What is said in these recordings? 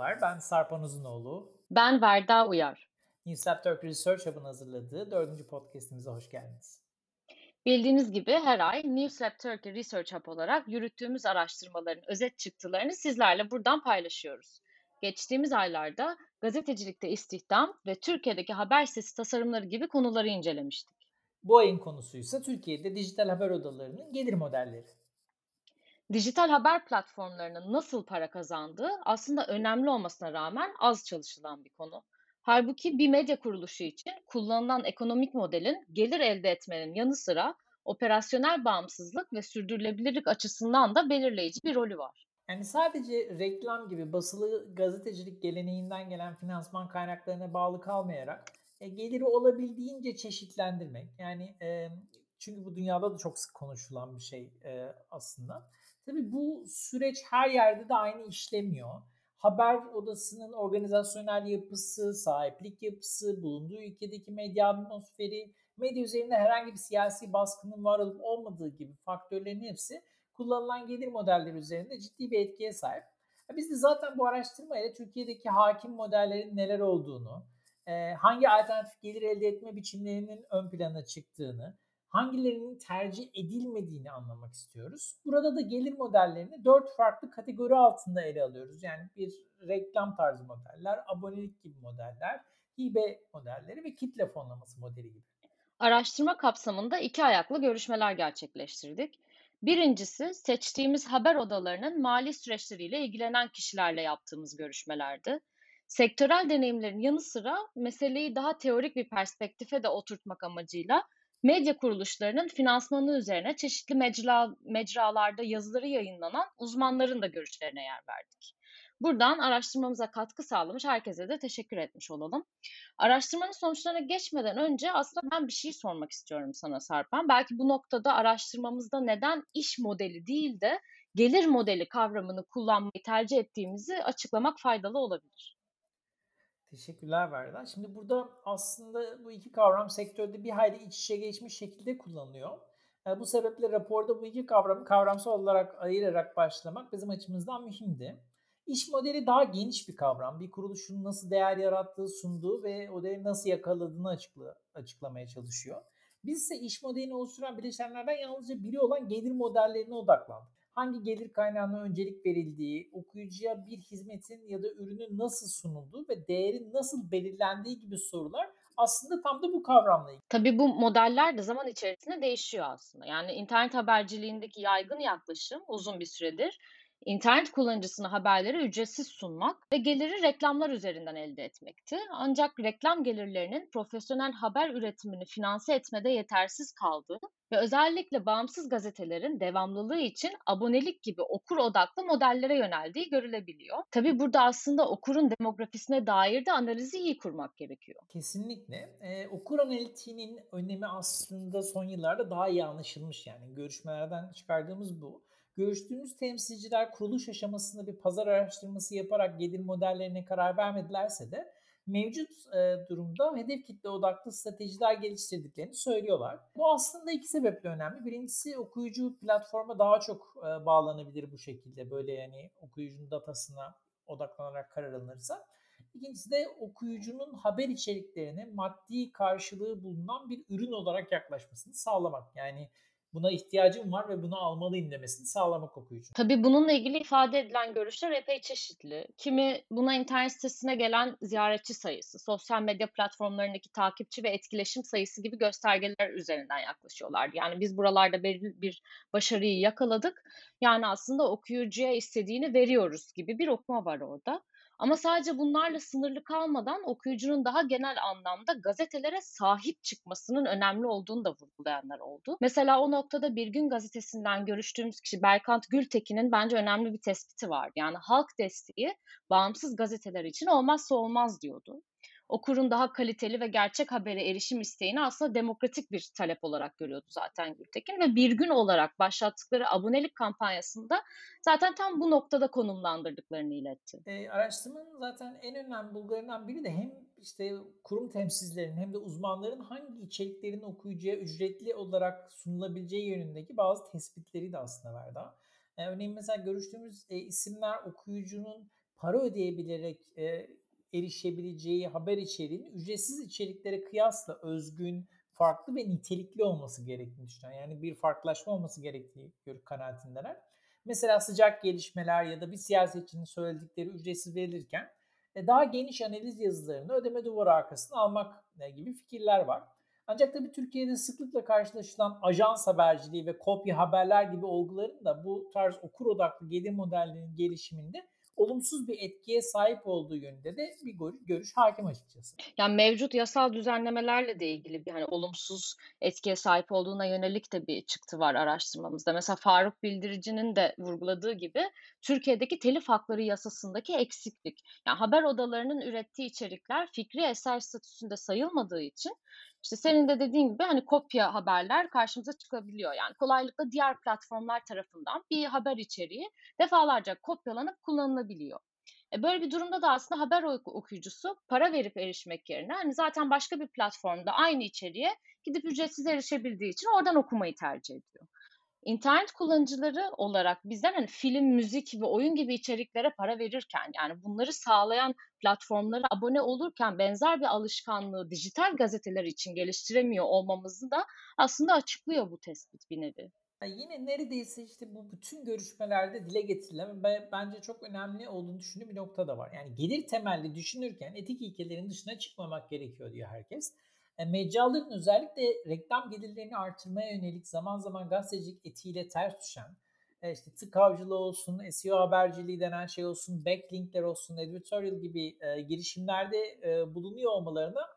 Merhabalar, ben Sarpan Uzunoğlu. Ben Verda Uyar. Newslab Turk Research Hub'ın hazırladığı dördüncü podcastimize hoş geldiniz. Bildiğiniz gibi her ay Newslab Turkey Research Hub olarak yürüttüğümüz araştırmaların özet çıktılarını sizlerle buradan paylaşıyoruz. Geçtiğimiz aylarda gazetecilikte istihdam ve Türkiye'deki haber sitesi tasarımları gibi konuları incelemiştik. Bu ayın konusu ise Türkiye'de dijital haber odalarının gelir modelleri. Dijital haber platformlarının nasıl para kazandığı aslında önemli olmasına rağmen az çalışılan bir konu. Halbuki bir medya kuruluşu için kullanılan ekonomik modelin gelir elde etmenin yanı sıra operasyonel bağımsızlık ve sürdürülebilirlik açısından da belirleyici bir rolü var. Yani sadece reklam gibi basılı gazetecilik geleneğinden gelen finansman kaynaklarına bağlı kalmayarak e, geliri olabildiğince çeşitlendirmek. Yani e, çünkü bu dünyada da çok sık konuşulan bir şey e, aslında. Tabii bu süreç her yerde de aynı işlemiyor. Haber odasının organizasyonel yapısı, sahiplik yapısı, bulunduğu ülkedeki medya atmosferi, medya üzerinde herhangi bir siyasi baskının var olup olmadığı gibi faktörlerin hepsi kullanılan gelir modelleri üzerinde ciddi bir etkiye sahip. Biz de zaten bu araştırmayla Türkiye'deki hakim modellerin neler olduğunu, hangi alternatif gelir elde etme biçimlerinin ön plana çıktığını, hangilerinin tercih edilmediğini anlamak istiyoruz. Burada da gelir modellerini dört farklı kategori altında ele alıyoruz. Yani bir reklam tarzı modeller, abonelik gibi modeller, hibe modelleri ve kitle fonlaması modeli gibi. Araştırma kapsamında iki ayaklı görüşmeler gerçekleştirdik. Birincisi seçtiğimiz haber odalarının mali süreçleriyle ilgilenen kişilerle yaptığımız görüşmelerdi. Sektörel deneyimlerin yanı sıra meseleyi daha teorik bir perspektife de oturtmak amacıyla medya kuruluşlarının finansmanı üzerine çeşitli mecra, mecralarda yazıları yayınlanan uzmanların da görüşlerine yer verdik. Buradan araştırmamıza katkı sağlamış herkese de teşekkür etmiş olalım. Araştırmanın sonuçlarına geçmeden önce aslında ben bir şey sormak istiyorum sana Sarpan. Belki bu noktada araştırmamızda neden iş modeli değil de gelir modeli kavramını kullanmayı tercih ettiğimizi açıklamak faydalı olabilir. Teşekkürler Verda. Şimdi burada aslında bu iki kavram sektörde bir hayli iç içe geçmiş şekilde kullanılıyor. bu sebeple raporda bu iki kavramı kavramsal olarak ayırarak başlamak bizim açımızdan mühimdi. İş modeli daha geniş bir kavram. Bir kuruluşun nasıl değer yarattığı, sunduğu ve o değeri nasıl yakaladığını açıkla, açıklamaya çalışıyor. Biz ise iş modelini oluşturan bileşenlerden yalnızca biri olan gelir modellerine odaklandık hangi gelir kaynağına öncelik verildiği, okuyucuya bir hizmetin ya da ürünün nasıl sunulduğu ve değerin nasıl belirlendiği gibi sorular aslında tam da bu kavramla ilgili. Tabii bu modeller de zaman içerisinde değişiyor aslında. Yani internet haberciliğindeki yaygın yaklaşım uzun bir süredir İnternet kullanıcısına haberleri ücretsiz sunmak ve geliri reklamlar üzerinden elde etmekti. Ancak reklam gelirlerinin profesyonel haber üretimini finanse etmede yetersiz kaldığı ve özellikle bağımsız gazetelerin devamlılığı için abonelik gibi okur odaklı modellere yöneldiği görülebiliyor. Tabii burada aslında okurun demografisine dair de analizi iyi kurmak gerekiyor. Kesinlikle. Ee, okur analitiğinin önemi aslında son yıllarda daha iyi anlaşılmış yani görüşmelerden çıkardığımız bu. Görüştüğümüz temsilciler kuruluş aşamasında bir pazar araştırması yaparak gelir modellerine karar vermedilerse de mevcut e, durumda hedef kitle odaklı stratejiler geliştirdiklerini söylüyorlar. Bu aslında iki sebeple önemli. Birincisi okuyucu platforma daha çok e, bağlanabilir bu şekilde böyle yani okuyucunun datasına odaklanarak karar alınırsa. İkincisi de okuyucunun haber içeriklerine maddi karşılığı bulunan bir ürün olarak yaklaşmasını sağlamak. Yani buna ihtiyacım var ve bunu almalıyım demesini sağlamak okuyucu. Tabii bununla ilgili ifade edilen görüşler epey çeşitli. Kimi buna internet sitesine gelen ziyaretçi sayısı, sosyal medya platformlarındaki takipçi ve etkileşim sayısı gibi göstergeler üzerinden yaklaşıyorlar. Yani biz buralarda belirli bir başarıyı yakaladık. Yani aslında okuyucuya istediğini veriyoruz gibi bir okuma var orada. Ama sadece bunlarla sınırlı kalmadan okuyucunun daha genel anlamda gazetelere sahip çıkmasının önemli olduğunu da vurgulayanlar oldu. Mesela o noktada Bir Gün gazetesinden görüştüğümüz kişi Berkant Gültekin'in bence önemli bir tespiti var. Yani halk desteği bağımsız gazeteler için olmazsa olmaz diyordu okurun daha kaliteli ve gerçek habere erişim isteğini aslında demokratik bir talep olarak görüyordu zaten Gültekin ve bir gün olarak başlattıkları abonelik kampanyasında zaten tam bu noktada konumlandırdıklarını iletti. E, araştırmanın zaten en önemli bulgularından biri de hem işte kurum temsilcilerin hem de uzmanların hangi içeriklerin okuyucuya ücretli olarak sunulabileceği yönündeki bazı tespitleri de aslında verdi. Yani örneğin mesela görüştüğümüz e, isimler okuyucunun para ödeyebilerek e, erişebileceği haber içeriğinin ücretsiz içeriklere kıyasla özgün, farklı ve nitelikli olması gerektiğini düşünüyorum. Yani bir farklılaşma olması gerektiği kanaatindeler. Mesela sıcak gelişmeler ya da bir siyasetçinin söyledikleri ücretsiz verilirken e, daha geniş analiz yazılarını ödeme duvarı arkasına almak e, gibi fikirler var. Ancak tabii Türkiye'de sıklıkla karşılaşılan ajans haberciliği ve kopya haberler gibi olguların da bu tarz okur odaklı gelir modellerinin gelişiminde olumsuz bir etkiye sahip olduğu yönünde de bir görüş hakim açıkçası. Yani mevcut yasal düzenlemelerle de ilgili hani olumsuz etkiye sahip olduğuna yönelik de bir çıktı var araştırmamızda. Mesela Faruk Bildirici'nin de vurguladığı gibi Türkiye'deki telif hakları yasasındaki eksiklik. Yani haber odalarının ürettiği içerikler fikri eser statüsünde sayılmadığı için işte senin de dediğin gibi hani kopya haberler karşımıza çıkabiliyor. Yani kolaylıkla diğer platformlar tarafından bir haber içeriği defalarca kopyalanıp kullanılabiliyor. E böyle bir durumda da aslında haber okuyucusu para verip erişmek yerine hani zaten başka bir platformda aynı içeriğe gidip ücretsiz erişebildiği için oradan okumayı tercih ediyor. İnternet kullanıcıları olarak bizden hani film, müzik ve oyun gibi içeriklere para verirken yani bunları sağlayan platformlara abone olurken benzer bir alışkanlığı dijital gazeteler için geliştiremiyor olmamızı da aslında açıklıyor bu tespit bir nevi. Yani yine neredeyse işte bu bütün görüşmelerde dile getirilen ve bence çok önemli olduğunu düşündüğüm bir nokta da var. Yani gelir temelli düşünürken etik ilkelerin dışına çıkmamak gerekiyor diyor herkes. E, mecraların özellikle reklam gelirlerini artırmaya yönelik zaman zaman gazetecilik etiğiyle ters düşen, e, işte tık avcılığı olsun, SEO haberciliği denen şey olsun, backlinkler olsun, editorial gibi e, girişimlerde e, bulunuyor olmalarına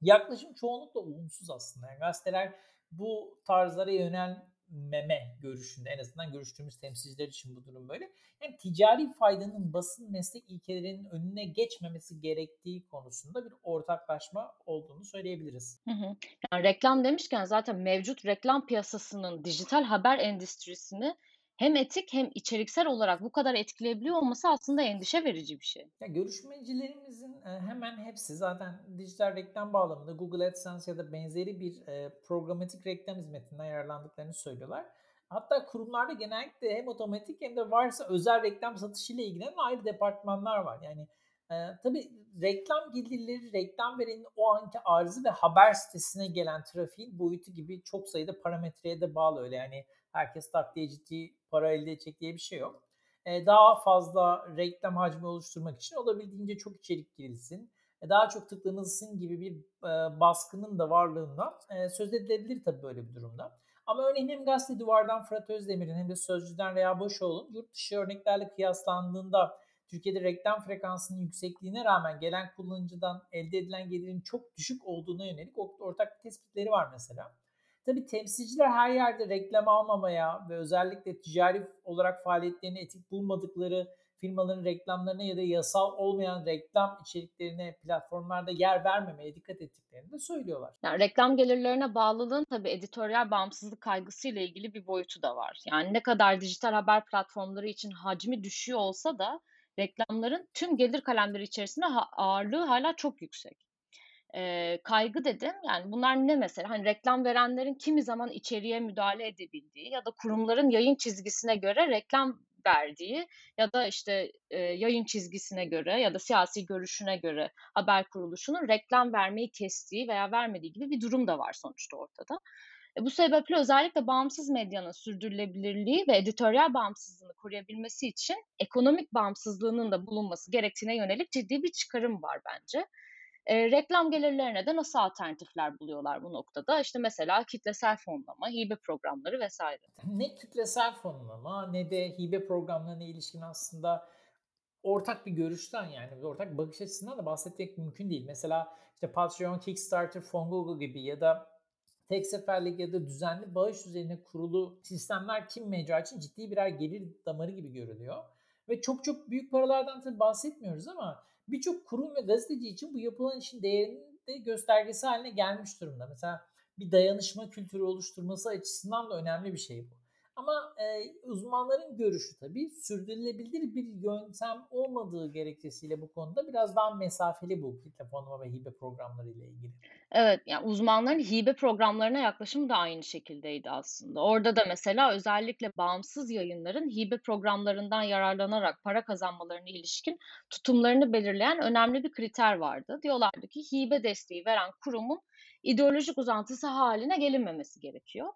yaklaşım çoğunlukla olumsuz aslında. Yani gazeteler bu tarzlara yönel meme görüşünde en azından görüştüğümüz temsilciler için bu durum böyle. Yani ticari faydanın basın meslek ilkelerinin önüne geçmemesi gerektiği konusunda bir ortaklaşma olduğunu söyleyebiliriz. Hı hı. Yani reklam demişken zaten mevcut reklam piyasasının dijital haber endüstrisini hem etik hem içeriksel olarak bu kadar etkileyebiliyor olması aslında endişe verici bir şey. Ya görüşmecilerimizin e, hemen hepsi zaten dijital reklam bağlamında Google AdSense ya da benzeri bir e, programatik reklam hizmetinden yararlandıklarını söylüyorlar. Hatta kurumlarda genellikle hem otomatik hem de varsa özel reklam satışıyla ilgilenen ayrı departmanlar var. Yani e, tabii reklam gelirleri, reklam verenin o anki arzı ve haber sitesine gelen trafiğin boyutu gibi çok sayıda parametreye de bağlı öyle. Yani herkes taktiğe ciddi para elde edecek diye bir şey yok. E, daha fazla reklam hacmi oluşturmak için olabildiğince çok içerik girilsin. E, daha çok tıklanılsın gibi bir e, baskının da varlığından söz edilebilir tabii böyle bir durumda. Ama örneğin hem Gazete Duvar'dan Fırat Özdemir'in hem de Sözcü'den Reha Boşoğlu'nun yurt dışı örneklerle kıyaslandığında Türkiye'de reklam frekansının yüksekliğine rağmen gelen kullanıcıdan elde edilen gelirin çok düşük olduğuna yönelik ortak tespitleri var mesela. Tabii temsilciler her yerde reklam almamaya ve özellikle ticari olarak faaliyetlerini etik bulmadıkları firmaların reklamlarına ya da yasal olmayan reklam içeriklerine platformlarda yer vermemeye dikkat ettiklerini de söylüyorlar. Yani reklam gelirlerine bağlılığın tabii editoryal bağımsızlık kaygısıyla ilgili bir boyutu da var. Yani ne kadar dijital haber platformları için hacmi düşüyor olsa da reklamların tüm gelir kalemleri içerisinde ağırlığı hala çok yüksek e, kaygı dedim. Yani bunlar ne mesela? Hani reklam verenlerin kimi zaman içeriye müdahale edebildiği ya da kurumların yayın çizgisine göre reklam verdiği ya da işte e, yayın çizgisine göre ya da siyasi görüşüne göre haber kuruluşunun reklam vermeyi kestiği veya vermediği gibi bir durum da var sonuçta ortada. E, bu sebeple özellikle bağımsız medyanın sürdürülebilirliği ve editoryal bağımsızlığını koruyabilmesi için ekonomik bağımsızlığının da bulunması gerektiğine yönelik ciddi bir çıkarım var bence. E, reklam gelirlerine de nasıl alternatifler buluyorlar bu noktada? İşte mesela kitlesel fonlama, hibe programları vesaire. Ne kitlesel fonlama ne de hibe programlarına ilişkin aslında ortak bir görüşten yani ortak bakış açısından da bahsetmek mümkün değil. Mesela işte Patreon, Kickstarter, Fongogo gibi ya da tek seferlik ya da düzenli bağış üzerine kurulu sistemler kim mecra için ciddi birer gelir damarı gibi görülüyor. Ve çok çok büyük paralardan tabii bahsetmiyoruz ama birçok kurum ve gazeteci için bu yapılan işin değerinin de göstergesi haline gelmiş durumda. Mesela bir dayanışma kültürü oluşturması açısından da önemli bir şey bu. Ama e, uzmanların görüşü tabii sürdürülebilir bir yöntem olmadığı gerekçesiyle bu konuda biraz daha mesafeli bu kitle fonlama ve hibe programları ile ilgili. Evet, yani uzmanların hibe programlarına yaklaşımı da aynı şekildeydi aslında. Orada da mesela özellikle bağımsız yayınların hibe programlarından yararlanarak para kazanmalarına ilişkin tutumlarını belirleyen önemli bir kriter vardı. Diyorlardı ki hibe desteği veren kurumun ideolojik uzantısı haline gelinmemesi gerekiyor.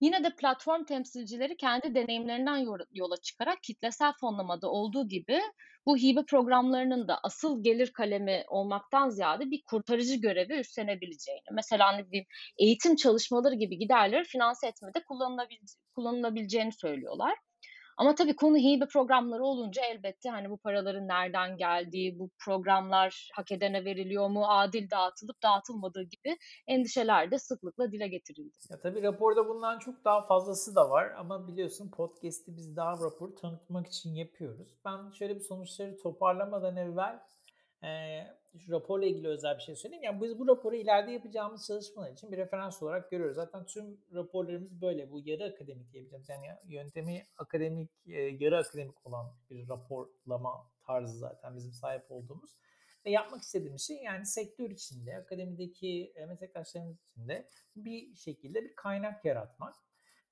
Yine de platform temsilcileri kendi deneyimlerinden yola çıkarak kitlesel fonlamada olduğu gibi bu hibe programlarının da asıl gelir kalemi olmaktan ziyade bir kurtarıcı görevi üstlenebileceğini, mesela ne diyeyim eğitim çalışmaları gibi giderleri finanse etmede kullanılabileceğini söylüyorlar. Ama tabii konu hibe programları olunca elbette hani bu paraların nereden geldiği, bu programlar hak edene veriliyor mu, adil dağıtılıp dağıtılmadığı gibi endişeler de sıklıkla dile getirildi. Ya tabii raporda bundan çok daha fazlası da var ama biliyorsun podcast'i biz daha rapor tanıtmak için yapıyoruz. Ben şöyle bir sonuçları toparlamadan evvel e, şu raporla ilgili özel bir şey söyleyeyim. Yani biz bu raporu ileride yapacağımız çalışmalar için bir referans olarak görüyoruz. Zaten tüm raporlarımız böyle. Bu yarı akademik diyebileceğimiz yani yöntemi akademik, e, yarı akademik olan bir raporlama tarzı zaten bizim sahip olduğumuz. Ve yapmak istediğimiz şey yani sektör içinde, akademideki meslektaşlarımız içinde bir şekilde bir kaynak yaratmak.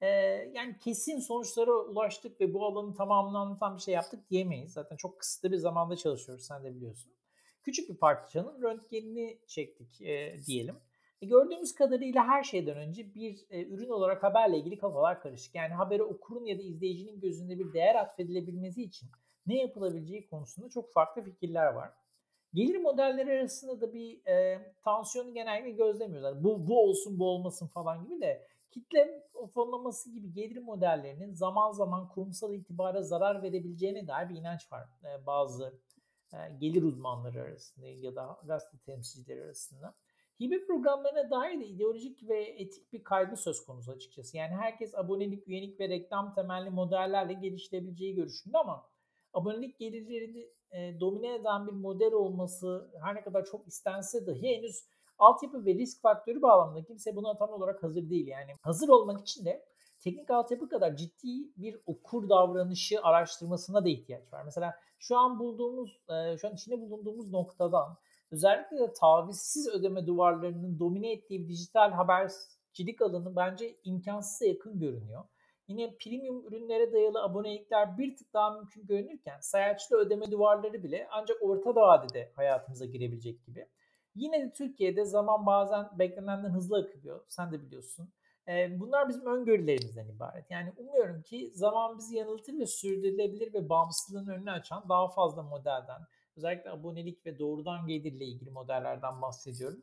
Ee, yani kesin sonuçlara ulaştık ve bu alanın tamamını anlatan bir şey yaptık diyemeyiz. Zaten çok kısıtlı bir zamanda çalışıyoruz sen de biliyorsun küçük bir parçanın röntgenini çektik e, diyelim. E, gördüğümüz kadarıyla her şeyden önce bir e, ürün olarak haberle ilgili kafalar karışık. Yani habere okurun ya da izleyicinin gözünde bir değer atfedilebilmesi için ne yapılabileceği konusunda çok farklı fikirler var. Gelir modelleri arasında da bir e, tansiyonu genellikle gözlemiyoruz. Bu, bu olsun bu olmasın falan gibi de kitle fonlaması gibi gelir modellerinin zaman zaman kurumsal itibara zarar verebileceğine dair bir inanç var e, bazı gelir uzmanları arasında ya da gazete temsilcileri arasında. Hibe programlarına dair de ideolojik ve etik bir kaygı söz konusu açıkçası. Yani herkes abonelik, üyelik ve reklam temelli modellerle geliştirebileceği görüşünde ama abonelik gelirlerini e, domine eden bir model olması her ne kadar çok istense dahi henüz altyapı ve risk faktörü bağlamında kimse buna tam olarak hazır değil. Yani hazır olmak için de teknik altyapı kadar ciddi bir okur davranışı araştırmasına da ihtiyaç var. Mesela şu an bulduğumuz, e, şu an içinde bulunduğumuz noktadan özellikle de tavizsiz ödeme duvarlarının domine ettiği dijital habercilik alanı bence imkansıza yakın görünüyor. Yine premium ürünlere dayalı abonelikler bir tık daha mümkün görünürken sayaçlı ödeme duvarları bile ancak orta vadede hayatımıza girebilecek gibi. Yine de Türkiye'de zaman bazen beklenenden hızlı akıyor. Sen de biliyorsun. Bunlar bizim öngörülerimizden ibaret. Yani umuyorum ki zaman bizi yanıltır ve sürdürülebilir ve bağımsızlığın önünü açan daha fazla modelden, özellikle abonelik ve doğrudan gelirle ilgili modellerden bahsediyorum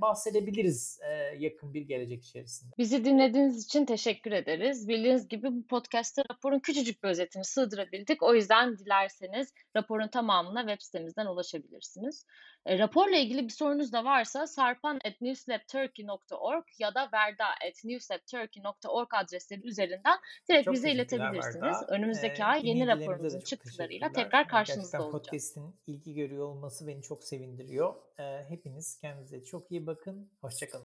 bahsedebiliriz yakın bir gelecek içerisinde. Bizi dinlediğiniz için teşekkür ederiz. Bildiğiniz gibi bu podcast'te raporun küçücük bir özetini sığdırabildik. O yüzden dilerseniz raporun tamamına web sitemizden ulaşabilirsiniz. E, raporla ilgili bir sorunuz da varsa sarpan.newslabturkey.org ya da verda.newslabturkey.org adresleri üzerinden direkt çok bize iletebilirsiniz. Verda. Önümüzdeki ee, ay yeni raporumuzun çıktılarıyla tekrar karşınızda olacağız. Podcast'in ilgi görüyor olması beni çok sevindiriyor. Ee, hepiniz kendinize çok iyi bakın. Hoşçakalın.